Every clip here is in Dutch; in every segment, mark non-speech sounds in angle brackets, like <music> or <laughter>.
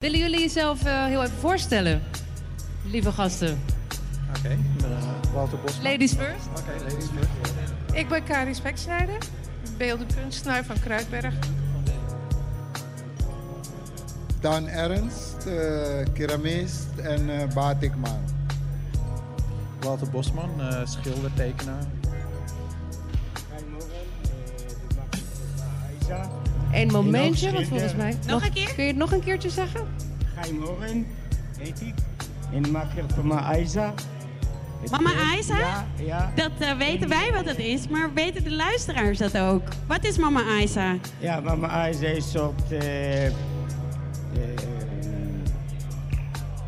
Willen jullie jezelf uh, heel even voorstellen, lieve gasten? Oké, okay, uh, Walter Bosman. Ladies first. Oké, okay, ladies first. Ik ben Karin Speksnijder, beeldenkunstenaar van Kruidberg. Dan Ernst, uh, keramist en uh, batikman. Walter Bosman, uh, schilder, tekenaar. Eén momentje, want volgens mij... Nog een keer? Kun je het nog een keertje zeggen? Geim Oren, heet ik. En makker van mijn Aiza. Mama Aiza? Ja, ja. Dat uh, weten wij wat het is, maar weten de luisteraars dat ook? Wat is Mama Aiza? Ja, Mama Aiza is een soort... Uh, uh,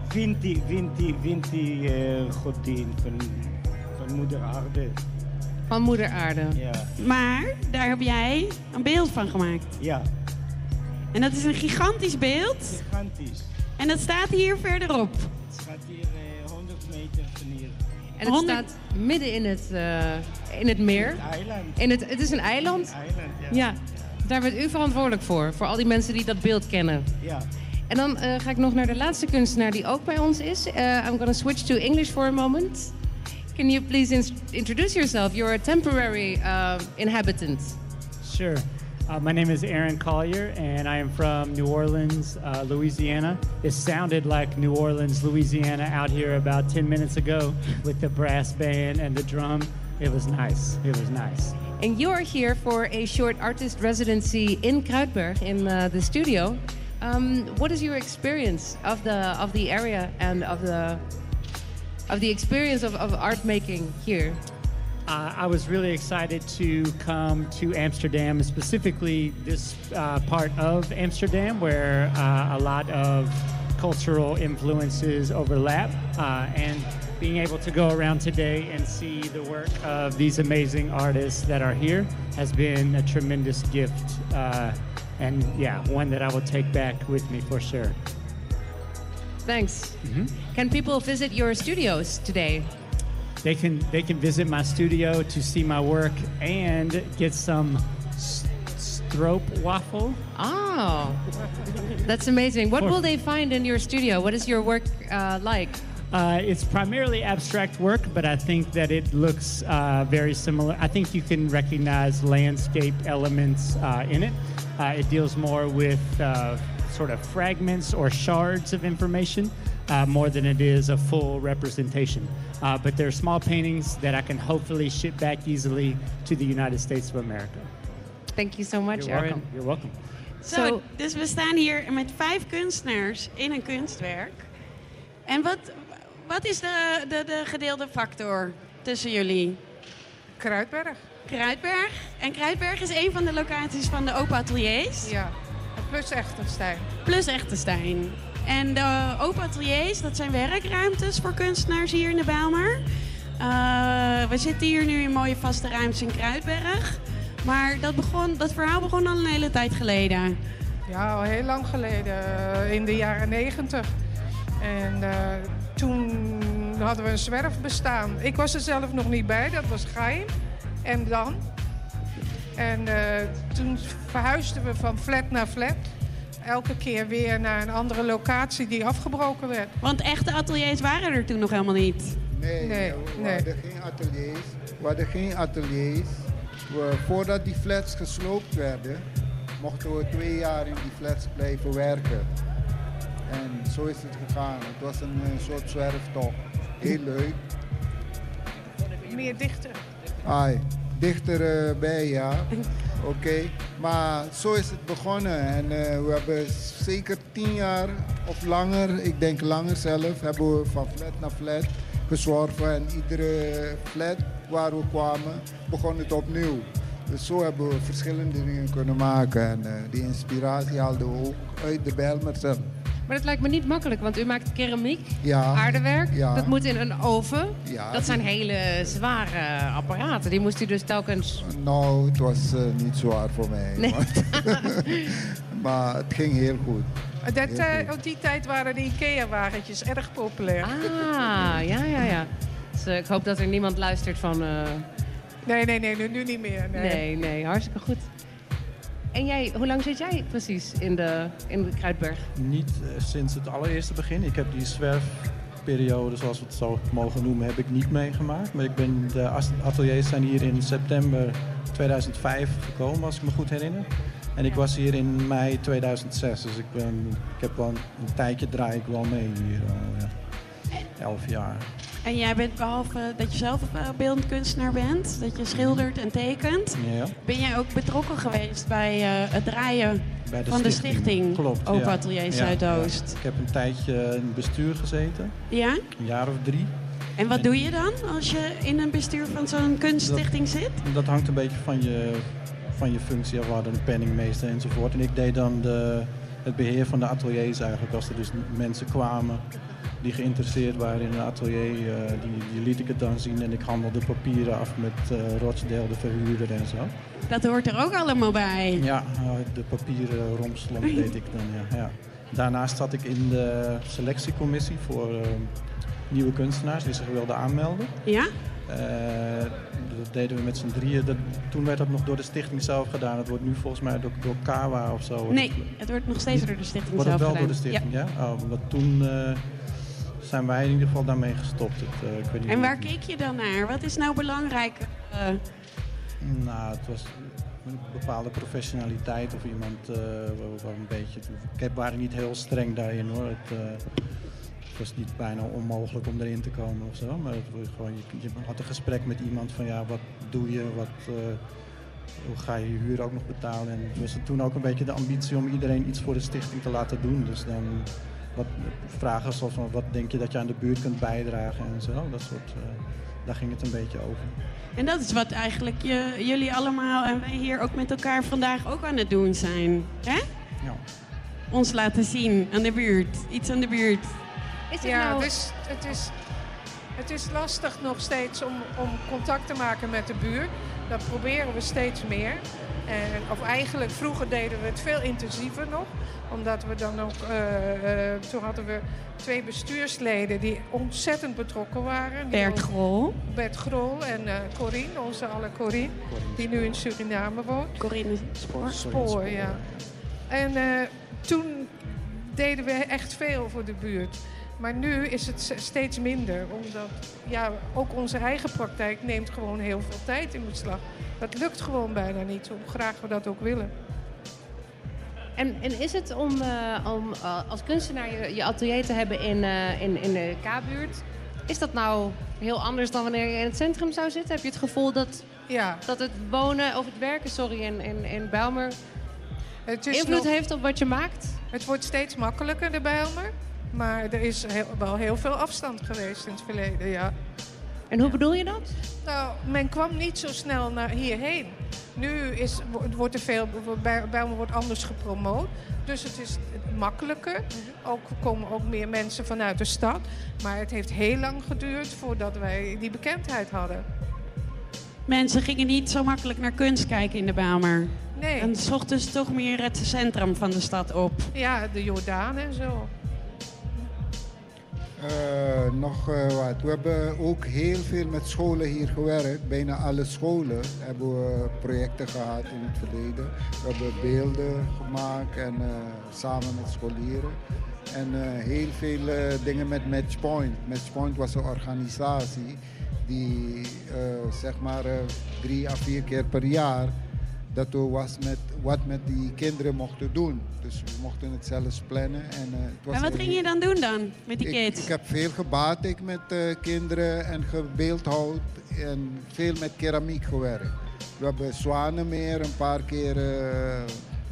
Vinti, Vinti, Vinti godin van, van moeder aarde. Van moeder aarde. Ja. Maar daar heb jij een beeld van gemaakt. Ja. En dat is een gigantisch beeld. Gigantisch. En dat staat hier verderop. Het staat hier uh, 100 meter van hier. En het 100... staat midden in het, uh, in het meer. In het eiland. In het, het is een eiland. Een eiland, ja. ja. Daar bent u verantwoordelijk voor. Voor al die mensen die dat beeld kennen. Ja. En dan uh, ga ik nog naar de laatste kunstenaar die ook bij ons is. Uh, I'm gonna switch to English for a moment. Can you please in introduce yourself? You're a temporary uh, inhabitant. Sure. Uh, my name is Aaron Collier, and I am from New Orleans, uh, Louisiana. It sounded like New Orleans, Louisiana out here about 10 minutes ago with the brass band and the drum. It was nice. It was nice. And you're here for a short artist residency in Kruidberg in uh, the studio. Um, what is your experience of the of the area and of the of the experience of, of art making here? Uh, I was really excited to come to Amsterdam, specifically this uh, part of Amsterdam, where uh, a lot of cultural influences overlap, uh, and being able to go around today and see the work of these amazing artists that are here has been a tremendous gift, uh, and yeah, one that I will take back with me for sure. Thanks. Mm-hmm. Can people visit your studios today? They can they can visit my studio to see my work and get some stroop waffle. Oh, that's amazing. What will they find in your studio? What is your work uh, like? Uh, it's primarily abstract work, but I think that it looks uh, very similar. I think you can recognize landscape elements uh, in it. Uh, it deals more with uh, sort of fragments or shards of information uh, more than it is a full representation. Uh, but they're small paintings that I can hopefully ship back easily to the United States of America. Thank you so much, You're Aaron. welcome. You're welcome. Zo, so, dus we staan hier met vijf kunstenaars in een kunstwerk. En wat, wat is de, de, de gedeelde factor tussen jullie? Kruidberg. Kruidberg. En Kruidberg is een van de locaties van de Open Ateliers. Ja, plus Echtenstein. Plus Echtenstein. En de Open Ateliers, dat zijn werkruimtes voor kunstenaars hier in de Bijlmer. Uh, we zitten hier nu in mooie vaste ruimtes in Kruidberg. Maar dat, begon, dat verhaal begon al een hele tijd geleden. Ja, al heel lang geleden. In de jaren negentig. En uh, toen hadden we een zwerf bestaan. Ik was er zelf nog niet bij, dat was geheim. En dan? En uh, toen verhuisden we van flat naar flat. Elke keer weer naar een andere locatie die afgebroken werd. Want echte ateliers waren er toen nog helemaal niet? Nee, nee we nee. hadden geen ateliers. We hadden geen ateliers. We, voordat die flats gesloopt werden, mochten we twee jaar in die flats blijven werken. En zo is het gegaan. Het was een, een soort zwerftocht. Heel leuk. Meer dichter. Ai, dichter uh, bij, ja. Oké, maar zo is het begonnen. En uh, we hebben zeker tien jaar of langer, ik denk langer zelf, hebben we van flat naar flat gezworven. En iedere flat waar we kwamen, begon het opnieuw. Dus zo hebben we verschillende dingen kunnen maken. En uh, die inspiratie haalden we ook uit de Bijlmer zelf. Maar dat lijkt me niet makkelijk, want u maakt keramiek, ja, aardewerk. Ja. Dat moet in een oven. Ja, dat zijn hele zware apparaten. Die moest u dus telkens... Nou, het was uh, niet zwaar voor mij. Nee. Maar, <laughs> maar het ging heel goed. Dat, uh, op die tijd waren de IKEA-wagentjes erg populair. Ah, ja, ja, ja. Dus, uh, ik hoop dat er niemand luistert van... Nee, nee, nee, nu, nu niet meer. Nee, nee, nee hartstikke goed. En jij, hoe lang zit jij precies in de, in de Kruidberg? Niet eh, sinds het allereerste begin. Ik heb die zwerfperiode, zoals we het zo mogen noemen, heb ik niet meegemaakt. Maar ik ben, de ateliers zijn hier in september 2005 gekomen, als ik me goed herinner. En ik was hier in mei 2006, dus ik, ben, ik heb wel een, tijdje draai ik wel mee hier. ja. Elf jaar. En jij bent behalve dat je zelf beeldend kunstenaar bent, dat je schildert en tekent, Ja. ben jij ook betrokken geweest bij eh, het draaien Bij van de stichting Klopt, Open ja. Atelier Ja, Zuidoost. Ik heb een tijdje in het bestuur gezeten, Ja? een jaar of drie. En wat doe je dan als je in een bestuur van zo'n kunststichting zit? Dat hangt een beetje van je, van je functie af. We hadden een penningmeester enzovoort. En ik deed dan de, het beheer van de ateliers eigenlijk. Als er dus mensen kwamen die geïnteresseerd waren in een atelier, eh, die, die liet ik het dan zien. En ik handelde papieren af met uh, Rochdale, de verhuurder en zo. Dat hoort er ook allemaal bij. Ja, uh, de papieren romslomp <laughs> deed ik dan, ja. ja. Daarnaast zat ik in de selectiecommissie voor nieuwe kunstenaars die zich wilden aanmelden. Ja? Dat deden we met z'n drieën. Dat, toen werd dat nog door de stichting zelf gedaan. Het wordt nu volgens mij door, door Kawa of zo. Nee, het wordt nog steeds door de stichting wordt zelf het wel gedaan. door de stichting, ja? ja? Oh, omdat toen uh, zijn wij in ieder geval daarmee gestopt. Het, uh, ik weet niet en waar keek je dan naar? Wat is nou belangrijk? Uh... Nou, het was een bepaalde professionaliteit of iemand waar een beetje... Ik waren niet heel streng daarin hoor. Het, het was niet bijna onmogelijk om erin te komen of zo. Maar het gewoon, je, je, had een gesprek met iemand van ja, wat doe je? Wat, uh, hoe ga je je huur ook nog betalen? En het was toen ook een beetje de ambitie om iedereen iets voor de stichting te laten doen. Dus dan wat vragen zoals van wat denk je dat je aan de buurt kunt bijdragen en zo. Dat soort, uh, daar ging het een beetje over. En dat is wat eigenlijk je, jullie allemaal en wij hier ook met elkaar vandaag ook aan het doen zijn. Hè? Ja. Ons laten zien aan de buurt. Iets aan de buurt. Is het ja, nou... het, is, het, is, het is lastig nog steeds om, om contact te maken met de buurt. Dat proberen we steeds meer. En, of eigenlijk, vroeger deden we het veel intensiever nog. Omdat we dan ook... Uh, uh, toen hadden we twee bestuursleden die ontzettend betrokken waren. Bert Grol. Bert Grol en uh, Corine, onze alle Corine, die nu in Suriname woont. Corine Spoor. Spoor, ja. En toen deden we echt veel voor de buurt. Maar nu is het steeds minder, omdat ja, ook onze eigen praktijk neemt gewoon heel veel tijd in beslag. Dat lukt gewoon bijna niet, hoe graag we dat ook willen. En, en is het om, uh, om uh, als kunstenaar je, je, atelier te hebben in, uh, in, in de K-buurt... is dat nou heel anders dan wanneer je in het centrum zou zitten? Heb je het gevoel dat, ja. dat het wonen of het werken sorry, in, in, in Bijlmer het is invloed nog, heeft op wat je maakt? Het wordt steeds makkelijker, de Bijlmer. Maar er is heel, wel heel veel afstand geweest in het verleden, ja. En hoe bedoel je dat? Nou, men kwam niet zo snel naar hierheen. Nu is, wordt er veel, bij, bij me wordt anders gepromoot. Dus het is makkelijker. Ook komen ook meer mensen vanuit de stad. Maar het heeft heel lang geduurd voordat wij die bekendheid hadden. Mensen gingen niet zo makkelijk naar kunst kijken in de Bijlmer. Nee. En zochten ze toch meer het centrum van de stad op. Ja, de Jordaan en zo. Uh, nog uh, wat. We hebben ook heel veel met scholen hier gewerkt. Bijna alle scholen hebben we projecten gehad in het verleden. We hebben beelden gemaakt en uh, samen met scholieren. En heel veel dingen met Matchpoint. Matchpoint was een organisatie die zeg maar drie à vier keer per jaar dat we was met wat met die kinderen mochten doen. Dus we mochten het zelfs plannen. En, uh, het was en wat ging je dan doen dan met die kids? Ik, ik heb veel gebatik met uh, kinderen en gebeeldhouwd en veel met keramiek gewerkt. We hebben Zwanenmeer een paar keer uh,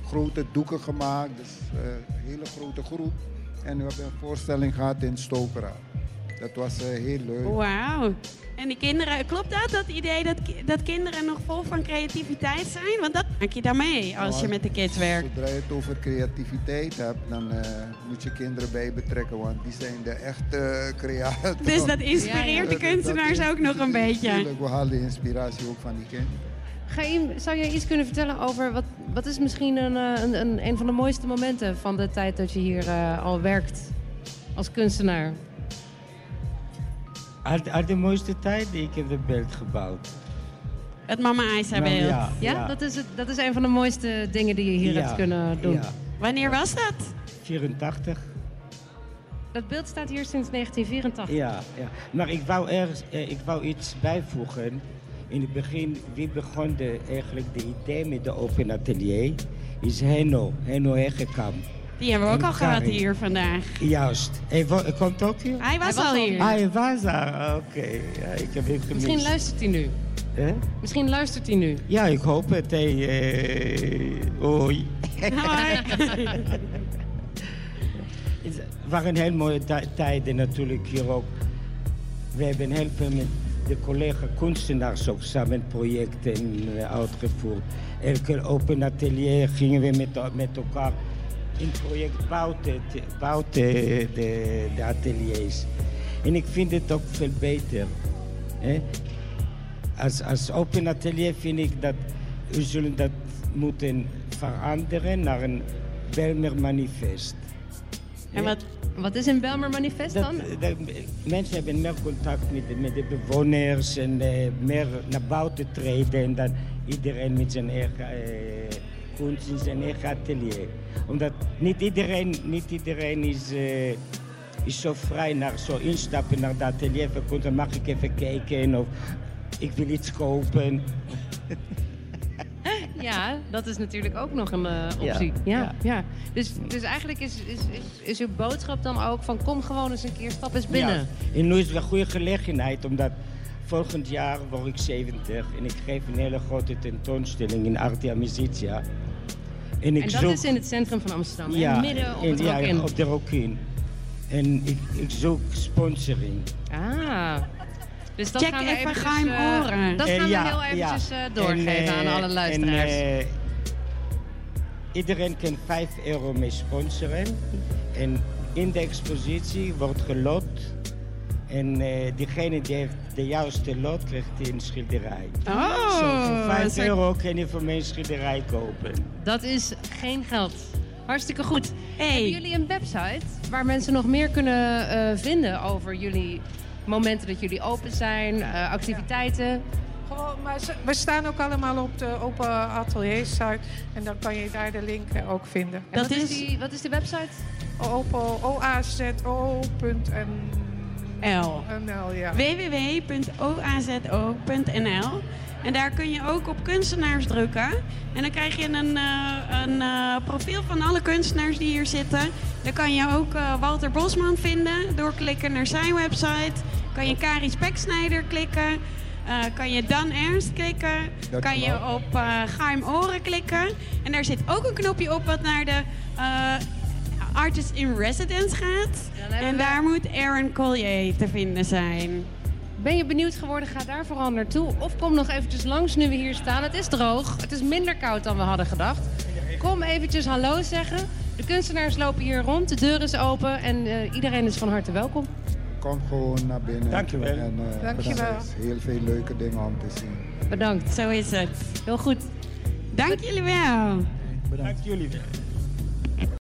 grote doeken gemaakt. Dus een hele grote groep. En we hebben een voorstelling gehad in Stokera. Dat was heel leuk. Wauw. En die kinderen, klopt dat? Dat idee dat, dat kinderen nog vol van creativiteit zijn? Want dat maak je dan mee als nou, je met de kids werkt. Zodra je het over creativiteit hebt, dan uh, moet je kinderen bij betrekken, want die zijn de echte creatoren. Dus dat <laughs> inspireert ja, de kunstenaars dat, dat ook nog een beetje. Natuurlijk, we halen de inspiratie ook van die kinderen. Gaim, zou je iets kunnen vertellen over wat, wat is misschien een, een, een, een van de mooiste momenten van de tijd dat je hier uh, al werkt als kunstenaar? Uit, uit de mooiste tijd, ik heb het beeld gebouwd. Het Mama Isa Nou, beeld. ja, Ja, Dat, is het, dat is een van de mooiste dingen die je hier Ja, hebt kunnen doen. Ja, Wanneer was dat? 84. Dat beeld staat hier sinds 1984. Ja, ja. Maar ik wou, ergens, eh, ik wou iets bijvoegen. In het begin, wie begon de, eigenlijk de idee met de open atelier? Is Henno, Henno Hegekam. Die hebben we ook al gehad hier vandaag. Juist. Hij komt ook hier? Hij was, Hij was al al hier. hij was daar. Oké, ja, ik heb hem gemist. Misschien luistert hij nu. Hè? Misschien luistert hij nu. Ja, ik hoop het. Hey, eh, Hoi. Hoi. <laughs> Het waren heel mooie ti- tijden natuurlijk hier ook. We hebben heel veel met de collega kunstenaars ook samen projecten eh, uitgevoerd. Elke open atelier gingen we met, met elkaar in project buiten, te- buiten de, de ateliers. En ik vind het ook veel beter. Hè? Als, als open atelier vind ik dat we zullen dat moeten veranderen naar een Belmer manifest. En wat, Wat is een Belmer manifest Dat, dan? dat- mensen hebben meer contact met de, met de bewoners en eh, meer naar buiten treden en dan iedereen met zijn eigen eh, kunst in zijn eigen atelier. Omdat niet iedereen, niet iedereen is, eh, is zo vrij naar zo instappen naar het atelier. Dan mag ik even kijken of ik wil iets kopen. <laughs> Ja, dat is natuurlijk ook nog een eh, optie. Ja, ja. ja. Dus, dus eigenlijk is, is, is, is uw boodschap dan ook van kom gewoon eens een keer, stap eens binnen. Ja. En nu is het een goede gelegenheid, omdat volgend jaar word ik 70 en ik geef een hele grote tentoonstelling in Arte Amicitia. En ik En dat zoek, is in het centrum van Amsterdam, ja, hè? midden op en- het ja, op de Rokin. En ik, ik zoek sponsoring. Ah. Dus dat Check gaan we even Geheim eh, Oren. Dat gaan ja, we heel eventjes ja. eh, doorgeven En, eh, aan alle luisteraars. En, iedereen kan 5 euro mee sponsoren. En in de expositie wordt gelot. En eh, diegene die heeft de juiste lot, krijgt die een schilderij. Oh, Zo, voor een 5 soort- euro kan je voor mij een schilderij kopen. Dat is geen geld. Hartstikke goed. Hey. Hebben jullie een website waar mensen nog meer kunnen eh, vinden over jullie momenten dat jullie open zijn, eh, activiteiten? Gewoon, maar ze- we staan ook allemaal op de open atelier site. En dan kan je daar de link eh, ook vinden. En Dat wat is, is- die, wat is de website? Open L. oazo.nl, ja. www.oazo.nl En daar kun je ook op kunstenaars drukken. En dan krijg je een, eh, een eh, profiel van alle kunstenaars die hier zitten. Dan kan je ook eh, Walter Bosman vinden. Doorklikken naar zijn website. Kan je Karis Peksnijder klikken. Eh, kan je Dan Ernst klikken. Dat kan je op eh Gaim Oren klikken. En daar zit ook een knopje op wat naar de eh, Artist in Residence gaat. En we- daar moet Aaron Collier te vinden zijn. Ben je benieuwd geworden? Ga daar vooral naartoe. Of kom nog eventjes langs nu we hier staan. Het is droog. Het is minder koud dan we hadden gedacht. Kom eventjes hallo zeggen. De kunstenaars lopen hier rond. De deur is open. En eh, iedereen is van harte welkom. Kom gewoon naar binnen. Dankjewel. En, eh, Dankjewel. er is heel veel leuke dingen om te zien. Bedankt. Zo is het. Heel goed. Dank jullie wel. Dank jullie wel.